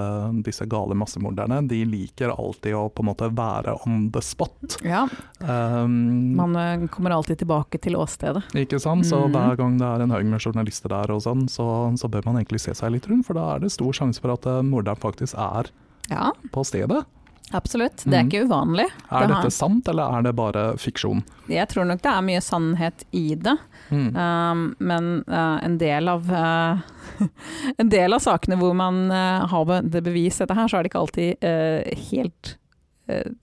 disse gale massemorderne de liker alltid å på en måte være on the spot. Ja, Um, man eh, kommer alltid tilbake til åstedet. ikke sant? Så mm. hver gang det er en haug med journalister der, og sånn, så, så bør man egentlig se seg litt rundt, for da er det stor sjanse for at eh, morderen faktisk er Ja, på stedet. absolutt. Det er Mhm. ikke uvanlig. Er dette sant, eller er det bare fiksjon? Jeg tror nok det er mye sannhet i det. Mm. Um, men uh, en del av uh, En del av sakene hvor man uh, har det bevis dette her, så er det ikke alltid helt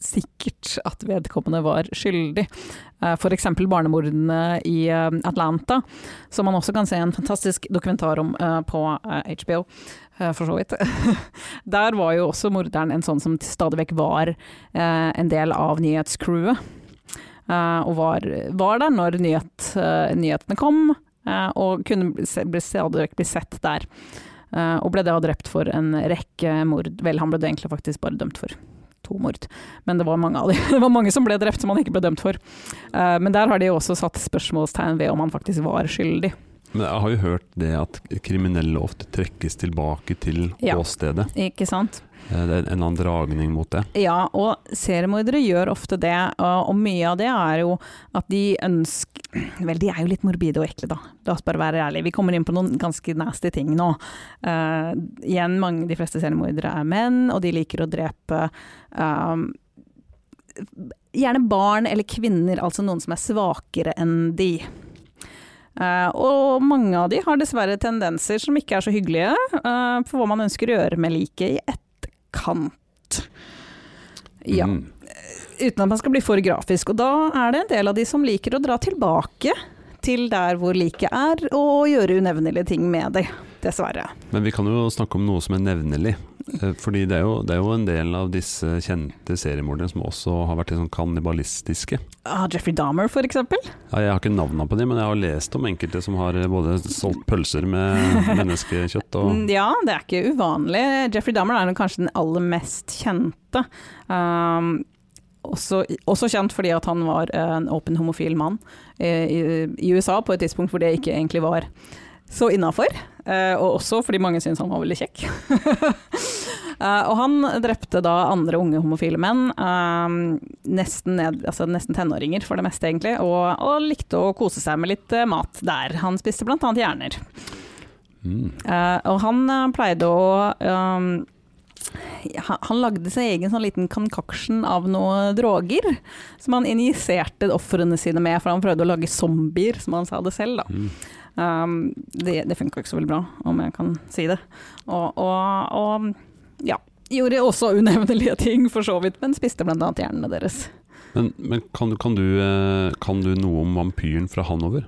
sikkert at vedkommende var skyldig. Uh, F.eks. barnemordene i uh, Atlanta, som man også kan se en fantastisk dokumentar om på HBO. For så vidt. Der var jo også morderen en sånn som stadig vekk var en del av nyhetscrewet. eh, og var, var der når nyhet, eh, nyhetene kom, eh, og kunne stadig vekk bli sett der. Eh, og ble da drept for en rekke mord. Vel, han ble det egentlig faktisk bare dømt for to mord, men det var mange av de. Det var mange som ble drept som han ikke ble dømt for. Eh, men der har de også satt spørsmålstegn ved om han faktisk var skyldig. Men jeg har jo hørt det at kriminelle ofte trekkes tilbake til Ja. åstedet. Ikke sant? Eh, Det er en annen dragning mot det. Ja, og seriemordere gjør ofte det, og og mye av det er jo at de ønsker Vel, de er jo litt morbide og ekle, da. La oss bare være ærlige. Vi kommer inn på noen ganske nasty ting nå. Uh, igjen, mange, de fleste seriemordere er menn, og de liker å drepe um, gjerne barn eller kvinner, altså noen som er svakere enn de. Eh, og mange av de har dessverre tendenser som ikke er så hyggelige eh, for hva man ønsker å gjøre med liket i etterkant. Ja, Mm. uten at man skal bli for grafisk. Og da er det en del av de som liker å dra tilbake til der hvor liket er, og gjøre unevnelige ting med det. Dessverre. Men vi kan jo snakke om noe som er nevnelig. Eh, Fordi det er, jo, det er jo en del av disse kjente seriemorderne som også har vært sånn kannibalistiske. Ah, Jeffrey Dahmer, for. Ja, jeg har ikke navna på dem, men jeg har lest om enkelte som har eh, både solgt pølser med menneskekjøtt og Mm, Ja, det er ikke uvanlig. Jeffrey Dahmer er kanskje den aller mest kjente. Um, også, også kjent fordi at han var en åpen homofil mann eh, i, i USA på et tidspunkt hvor det ikke egentlig var så innafor. Eh, og også fordi mange syntes han var veldig kjekk. Eh, og han drepte da andre unge homofile menn, eh, nesten, ned, altså nesten tenåringer for det meste egentlig, og, og likte å kose seg med litt mat der. Han spiste annet hjerner. mm. Og han pleide å um, han, lagde seg egen sånn liten concoction av noen droger, som han injiserte ofrene sine med, for han prøvde å lage zombier, som han sa det selv. da. Mm. Um, det det funka ikke så veldig bra, om jeg kan si det. Og, og, og ja, gjorde også unevnelige ting, for så vidt, men spiste annet hjernene deres. Men, men kan, du, kan, du, eh, kan du noe om vampyren fra Hanover?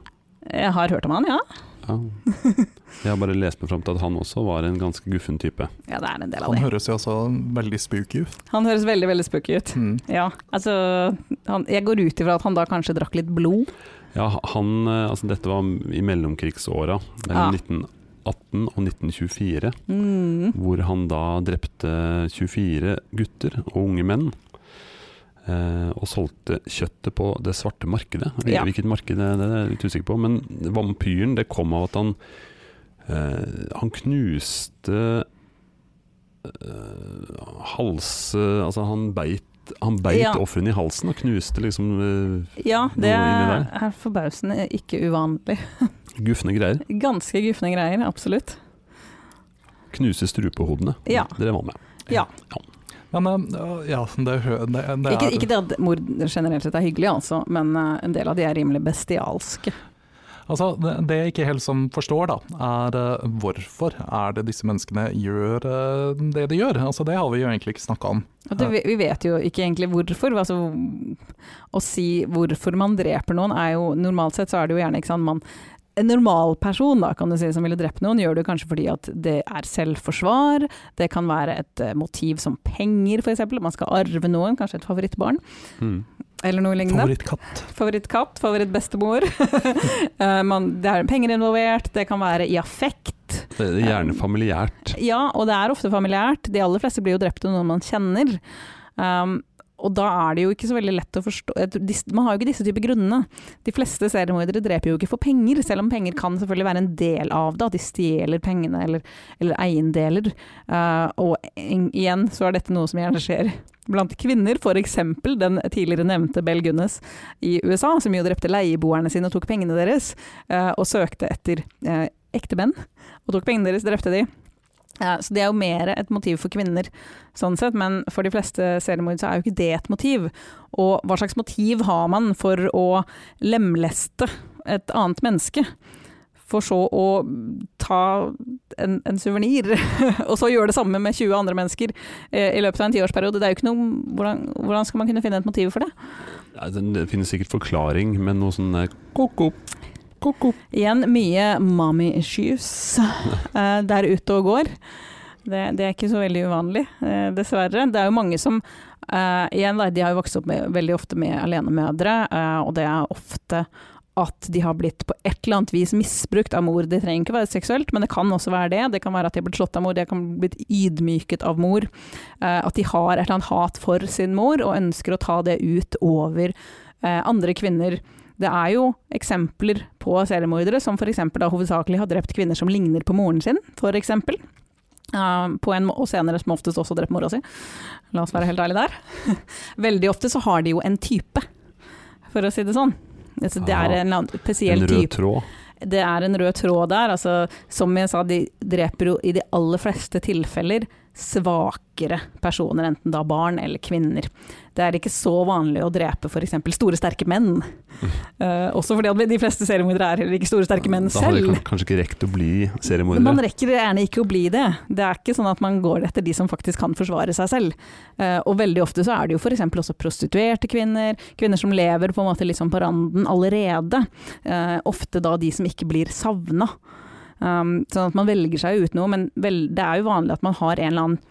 Jeg har hørt om han, ja. Ja. Jeg har bare lest meg fram til at han også var en ganske guffen type. Ja, det er en del av Han høres jo også veldig spooky ut. Han høres veldig, veldig spooky ut. Mm. Ja, altså han, Jeg går ut ifra at han da kanskje drakk litt blod. Ja, han, eh, altså dette var i mellomkrigsåra, mellom Ja. 1918 og 1924, Mm. hvor han da drepte 24 gutter og unge menn. Eh, og solgte kjøttet på det svarte markedet. Ja. Hvilket marked det, det er jeg litt usikker på. Men vampyren, det kom av at han eh, Han knuste eh, hals... Altså, han beit han beit Ja. ofrene i halsen og knuste liksom uh, Ja, det Noe inni der? er forbausende ikke uvanlig. gufne greier. Ganske gufne greier, absolutt. Knuse strupehodene. Ja. Det er med. Ja. Men eh, ja, det, det, det Ikke, er ikke det at mord generelt sett er hyggelig, altså, men eh, en del av de er rimelig bestialske. Altså, det, jeg ikke helt som forstår, da, er eh, hvorfor er det disse menneskene gjør eh, det de gjør? Altså, det har vi jo egentlig ikke snakka om. Det, vi vet jo ikke egentlig hvorfor. Altså, å si hvorfor man dreper noen er jo Normalt sett så er det jo gjerne ikke sant, man en normal person da, kan du si, som ville drept noen, gjør det kanskje fordi at det er selvforsvar. Det kan være et eh, motiv som penger, f.eks. Man skal arve noen, kanskje et favorittbarn. Mm. Eller noe lignende. Favorittkatt. Favorittkatt, favorittbestemor. Eh, det er penger involvert, det kan være i affekt. Det er gjerne familiært. Ja, og det er ofte familiært. De aller fleste blir jo drept av noen man kjenner. Um, og da er det jo ikke så veldig lett å forstå Man har jo ikke disse typer grunnene. De fleste seriemordere dreper jo ikke for penger, selv om penger kan selvfølgelig være en del av det. At de stjeler pengene eller, eller eiendeler. Uh, og en- igjen så er dette noe som gjerne skjer blant kvinner, f.eks. den tidligere nevnte Bell Gunnes i USA, som jo drepte leieboerne sine og tok pengene deres, uh, og søkte etter uh, ektemenn, og tok pengene deres, drepte de. Ja, så det er jo mer et motiv for kvinner, sånn sett, men for de fleste seriemord så er jo ikke det et motiv. Og hva slags motiv har man for å lemleste et annet menneske? For så å ta en, en suvenir, og så gjøre det samme med 20 andre mennesker eh, i løpet av en tiårsperiode. Det er jo ikke noe, hvordan, hvordan skal man kunne finne et motiv for det? Ja, det finnes sikkert forklaring, men noe sånn eh, ko-ko, ko-ko. Igjen mye mommy issues uh, der ute og går. Det, det er ikke så veldig uvanlig, uh, dessverre. Det er jo mange som uh, igjen, de har jo vokst opp med, veldig ofte med alenemødre, og det er ofte at de har blitt på et eller annet vis misbrukt av mor. Det trenger ikke være seksuelt, men det kan også være det. Det kan være at de har blitt slått av mor, de kan blitt ydmyket av mor. At de har et eller annet hat for sin mor, og ønsker å ta det ut over andre kvinner. Det er jo eksempler på seriemordere som f.eks. hovedsakelig har drept kvinner som ligner på moren sin, f.eks. Uh, på en, og senere som oftest også drept mora si. La oss være helt ærlige der. Veldig ofte så har de jo en type, for å si det sånn. Altså, det er en spesiell spesiell En rød type. tråd. Det er en rød tråd der. Altså, som jeg sa, de dreper jo i de aller fleste tilfeller svakere personer, enten da barn eller kvinner. Det er ikke så vanlig å drepe f.eks. store, sterke menn. Uh, også fordi de fleste seriemordere er heller ikke store, sterke menn selv. Da hadde de kanskje ikke rekt å bli seriemordere? man rekker gjerne ikke å bli det. Det er ikke sånn at man går etter de som faktisk kan forsvare seg selv. Uh, og veldig ofte så er det jo f.eks. også prostituerte kvinner, kvinner som lever på en måte litt sånn på randen allerede. Uh, ofte da de som ikke blir savna. Um, sånn at man velger seg ut noe, men vel, det er jo vanlig at man har en eller annen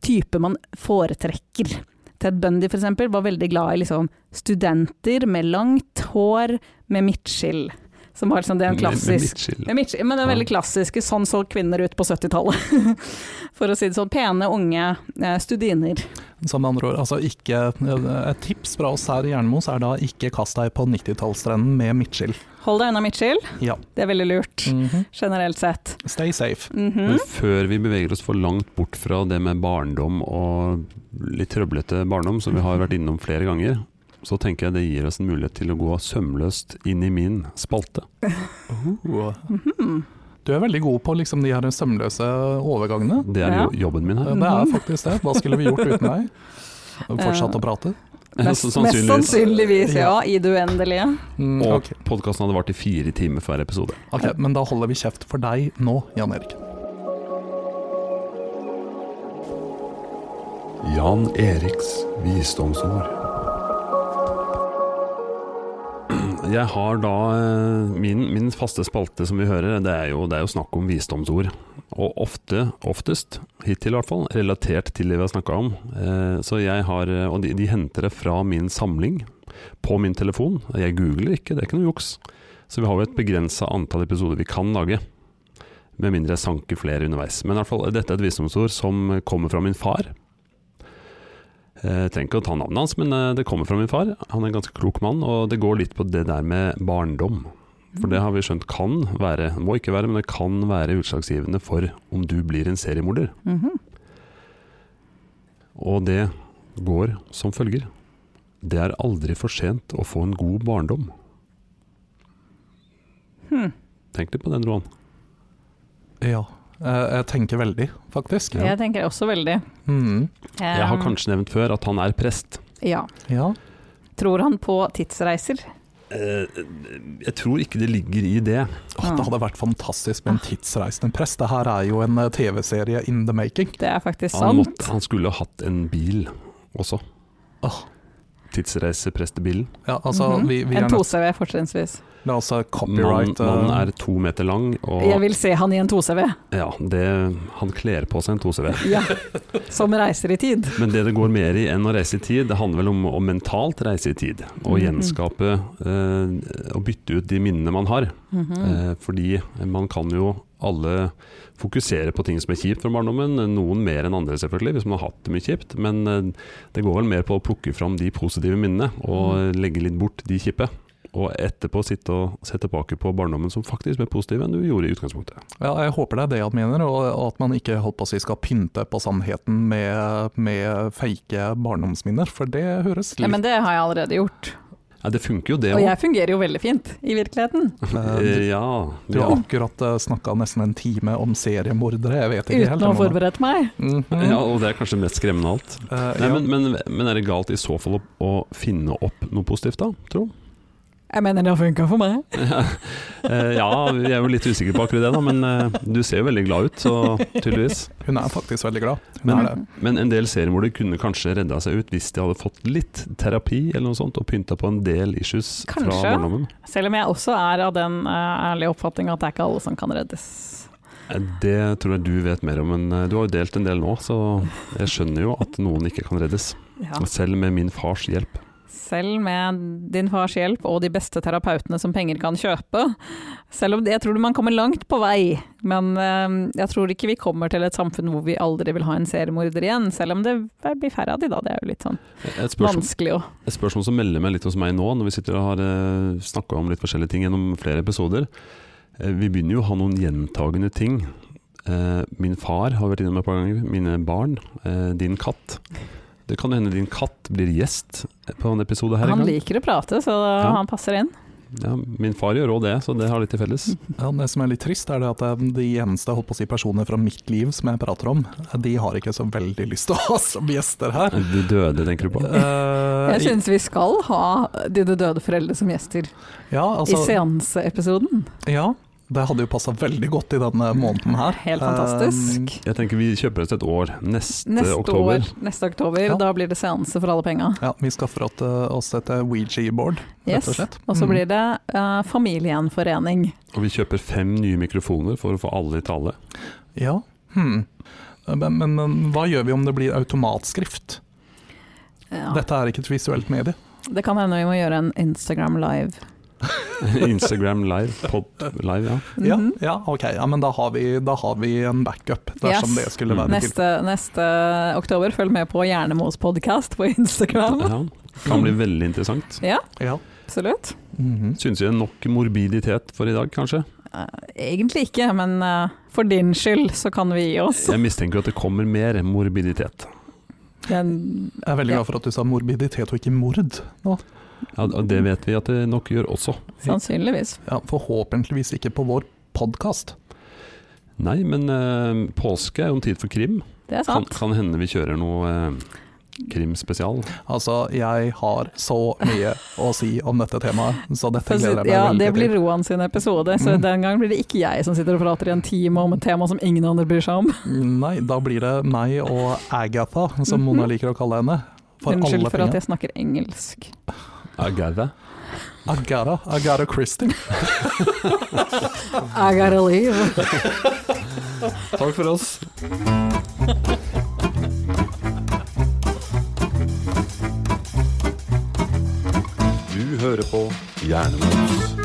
type man foretrekker. Ted Bundy eksempel var veldig glad i liksom studenter med langt hår med midtskill. Som var liksom det er en klassisk med midtskill, men det er veldig klassiske, sånn så kvinner ut på 70-tallet. For å si det sånn, pene, unge eh, studiner. Som med andre ord, altså ikke, et tips fra oss her i Jernmos er da ikke kast deg på 90-tallstrenden med midtskill. Hold deg unna midtskill, Ja. det er veldig lurt, Mhm. generelt sett. Stay safe. Mhm. Men før vi beveger oss for langt bort fra det med barndom og litt trøblete barndom, som vi har vært innom flere ganger, så tenker jeg det gir oss en mulighet til å gå sømløst inn i min spalte. Oh. Mhm. Du er veldig god på liksom de her sømløse overgangene. Det er jo jobben min her. Det er faktisk det. Hva skulle vi gjort uten deg? Fortsatt å prate? Mest, Så mest sannsynligvis, ja. I det uendelige. Mm, Og ok. podkasten hadde vart i fire timer hver episode. ok, men da holder vi kjeft for deg nå, Jan Erik. Jan Eriks visdomsord. Jeg har da eh, min, min faste spalte som vi hører, det er jo, det er jo snakk om visdomsord. Og ofte, oftest, hittil i hvert fall, relatert til det vi har snakka om. Eh, Så jeg har, eh, Og de, de henter det fra min samling på min telefon. Jeg googler ikke, det er ikke noe juks. Så vi har jo et begrensa antall episoder vi kan lage. Med mindre jeg sanker flere underveis. Men i hvert fall, dette er et visdomsord som kommer fra min far. Eh, Jeg trenger ikke å ta navnet hans, men eh, det kommer fra min far. Han er en ganske klok mann, og det går litt på det der med barndom. For det har vi skjønt kan være, må ikke være, men det kan være utslagsgivende for om du blir en seriemorder. Mhm. Og det går som følger. Det er aldri for sent å få en god barndom. Hmm. Tenk litt på den, Roan. Ja, eh, jeg tenker veldig, faktisk. Jeg tenker også veldig. Mhm. Jeg har Eh, kanskje nevnt før at han er prest. Ja. Ja. Tror han på tidsreiser? Eh, Jeg tror ikke det ligger i det. Åh, det hadde vært fantastisk med en tidsreisende prest. Det her er jo en eh, TV-serie in the making. Det er faktisk sant. Han, måtte, han skulle hatt en bil også. Åh. Tidsreiseprestebilen. Ja, altså, Mhm. vi, vi en 2CV fortrinnsvis. Men altså copyright Mannen eh, er to meter lang, og Jeg vil se han i en 2CV, ja, det, han kler på seg en 2CV. ja. som reiser i tid. Men det det går mer i enn å reise i tid, det handler vel om å mentalt reise i tid. Og Mhm. gjenskape eh, og bytte ut de minnene man har. Mhm. Eh, fordi man kan jo alle fokuserer på ting som er kjipt fra barndommen, noen mer enn andre selvfølgelig, hvis man har hatt det mye kjipt. Men eh, det går vel mer på å plukke fram de positive minnene, og legge litt bort de kjipe. Og etterpå sitte og se tilbake på barndommen som faktisk ble positiv enn du gjorde i utgangspunktet. Ja, jeg håper det er det han mener, og og at man ikke holdt på å si skal pynte på sannheten med, med fake barndomsminner, for det høres litt Ja, men det har jeg allerede gjort. Ja, det funker jo det Og jeg fungerer jo veldig fint i virkeligheten. eh, Ja, Du har akkurat snakka nesten en time om seriemordere, jeg vet ikke helt. Uten å ha forberedt meg. Mhm. ja, og det er kanskje mest skremmende av alt. Uh, Nei, ja. men, men, men er det galt i så fall å, å finne opp noe positivt, da? Tro? Jeg mener det har funka for meg. Eh, ja, vi er jo litt usikre på akkurat det, da, men eh, du ser jo veldig glad ut, så tydeligvis. Hun er faktisk veldig glad. Hun Men- er det. Men en del seriemordere kunne kanskje redda seg ut hvis de hadde fått litt terapi eller noe sånt, og pynta på en del issues fra Kanskje. barndommen. Selv om jeg også er av den uh, ærlige oppfatning at det er ikke alle som kan reddes. Eh, Det tror jeg du vet mer om, men eh, du har jo delt en del nå, så jeg skjønner jo at noen ikke kan reddes. Ja. Selv med min fars hjelp. Selv med din fars hjelp og de beste terapeutene som penger kan kjøpe. Selv om det, jeg tror man kommer langt på vei, men eh, jeg tror ikke vi kommer til et samfunn hvor vi aldri vil ha en seriemorder igjen. Selv om det blir færre av de da, det er jo litt sånn Et spørsmål, vanskelig å et spørsmål som melder meg litt hos meg nå, når vi sitter og har uh, snakka om litt forskjellige ting gjennom flere episoder. Eh, vi begynner jo å ha noen gjentagende ting. Eh, min far har vært innom et par ganger, mine barn, eh, din katt. Det kan hende din katt blir gjest på en episode her en Han gang. liker å prate, så Ja. han passer inn. Ja, min far gjør òg det, så det har litt til felles. Ja, det som er litt trist, er det at eh, de eneste holdt på å si, personer fra mitt liv som jeg prater om, de har ikke så veldig lyst til å ha som gjester her. De døde, tenker du på? Uh, Jeg syns vi skal ha dine døde foreldre som gjester ja, i altså, seanseepisoden. ja, det hadde jo passa veldig godt i denne måneden her. Helt fantastisk. Jeg tenker vi kjøper oss et år. Neste, Neste oktober. år, neste oktober, Ja. da blir det seanse for alle penga. Ja, Vi skaffer oss, eh, et eh, Ouija-board, rett Yes. og slett. Og så Mm. blir det uh, familiegjenforening. Og vi kjøper fem nye mikrofoner for å få alle i tale. Ja. Hmm. Men, men, men hva gjør vi om det blir automatskrift? Ja. Dette er ikke et visuelt medie. Det kan hende vi må gjøre en Instagram live. Instagram live, pod live, ja. Mm -hmm. ja, ok. Ja, men da har vi, da har vi en backup, dersom Yes. det skulle Mm. være til. Neste, neste oktober, følg med på Hjernemos podkast på Instagram. ja. Kan bli veldig interessant. Ja, Ja. absolutt. -hmm. Syns vi det er nok morbiditet for i dag, kanskje? Eh, egentlig ikke, men eh, for din skyld så kan vi gi oss. Jeg mistenker at det kommer mer morbiditet. Den, Jeg er veldig Ja. glad for at du sa morbiditet og ikke mord nå. Ja, det vet vi at det nok gjør også. sannsynligvis. Ja, forhåpentligvis ikke på vår podkast. Nei, men eh, påske er jo en tid for krim. Det er sant. kan hende vi kjører noe eh, krimspesial. Altså, jeg har så mye å si om dette temaet, så dette gleder jeg meg ja, veldig det blir. Roan sin episode, så Mm. den gang blir det ikke jeg som sitter og prater i en time om et tema som ingen andre bryr seg om. Nei, da blir det meg og Agatha, som. Mona liker å kalle henne. For Unnskyld alle for at jeg snakker engelsk. Agatha. Agatha, Agatha Christie. I gotta leave. Takk for oss. Du hører på Hjernemos.